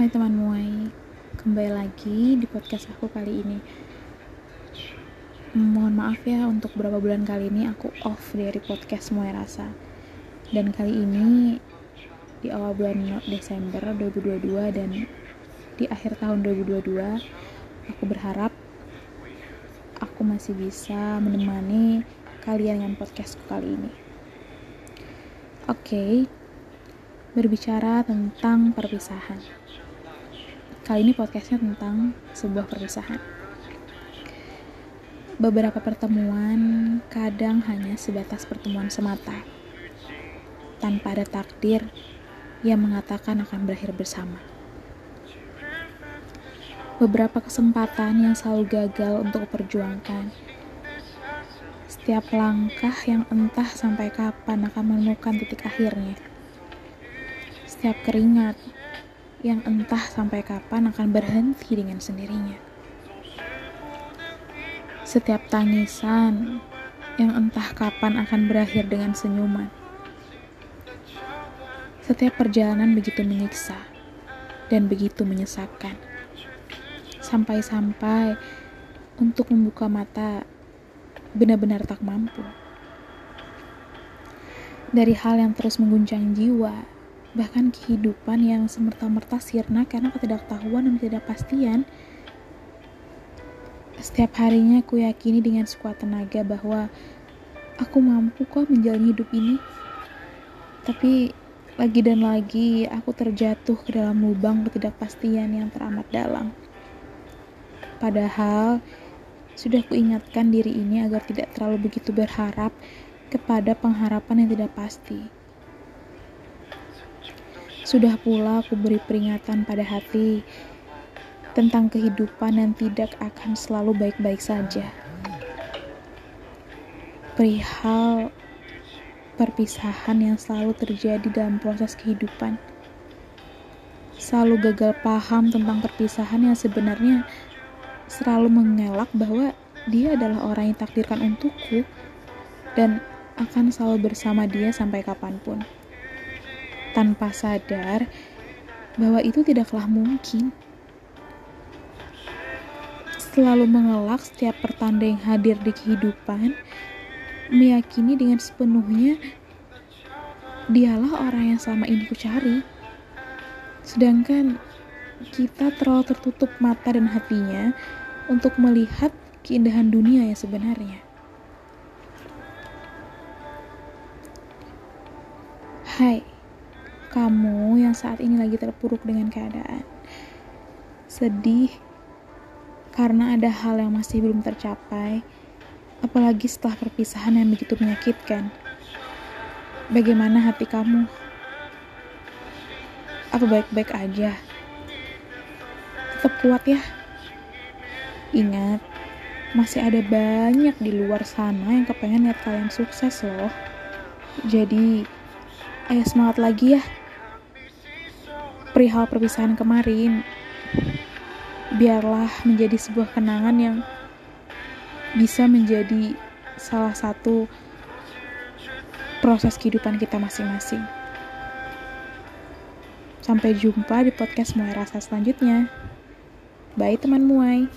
Hai teman muai, kembali lagi di podcast aku kali ini. Mohon maaf ya untuk beberapa bulan kali ini aku off dari podcast Muai Rasa. Dan kali ini di awal bulan Desember 2022 dan di akhir tahun 2022 aku berharap aku masih bisa menemani kalian dengan podcastku kali ini. Oke, okay, berbicara tentang perpisahan. Kali ini podcastnya tentang sebuah perpisahan. Beberapa pertemuan kadang hanya sebatas pertemuan semata, tanpa ada takdir yang mengatakan akan berakhir bersama. Beberapa kesempatan yang selalu gagal untuk perjuangkan. Setiap langkah yang entah sampai kapan akan menemukan titik akhirnya. Setiap keringat yang entah sampai kapan akan berhenti dengan sendirinya. Setiap tangisan yang entah kapan akan berakhir dengan senyuman. Setiap perjalanan begitu menyiksa dan begitu menyesakkan. Sampai-sampai untuk membuka mata benar-benar tak mampu. Dari hal yang terus mengguncang jiwa, bahkan kehidupan yang semerta-merta sirna karena ketidaktahuan dan ketidakpastian. Setiap harinya aku yakini dengan sekuat tenaga bahwa aku mampu kok menjalani hidup ini. Tapi lagi dan lagi aku terjatuh ke dalam lubang ketidakpastian yang teramat dalam. Padahal sudah kuingatkan diri ini agar tidak terlalu begitu berharap kepada pengharapan yang tidak pasti sudah pula aku beri peringatan pada hati tentang kehidupan yang tidak akan selalu baik-baik saja. Perihal perpisahan yang selalu terjadi dalam proses kehidupan. Selalu gagal paham tentang perpisahan yang sebenarnya selalu mengelak bahwa dia adalah orang yang takdirkan untukku dan akan selalu bersama dia sampai kapan pun tanpa sadar bahwa itu tidaklah mungkin. Selalu mengelak setiap pertanda yang hadir di kehidupan, meyakini dengan sepenuhnya dialah orang yang selama ini ku cari. Sedangkan kita terlalu tertutup mata dan hatinya untuk melihat keindahan dunia yang sebenarnya. Hai, saat ini lagi terpuruk dengan keadaan. Sedih karena ada hal yang masih belum tercapai, apalagi setelah perpisahan yang begitu menyakitkan. Bagaimana hati kamu? Apa baik-baik aja? Tetap kuat ya. Ingat, masih ada banyak di luar sana yang kepengen lihat kalian sukses loh. Jadi, ayo semangat lagi ya perihal perpisahan kemarin biarlah menjadi sebuah kenangan yang bisa menjadi salah satu proses kehidupan kita masing-masing. Sampai jumpa di podcast Muai Rasa selanjutnya. Bye teman Muai.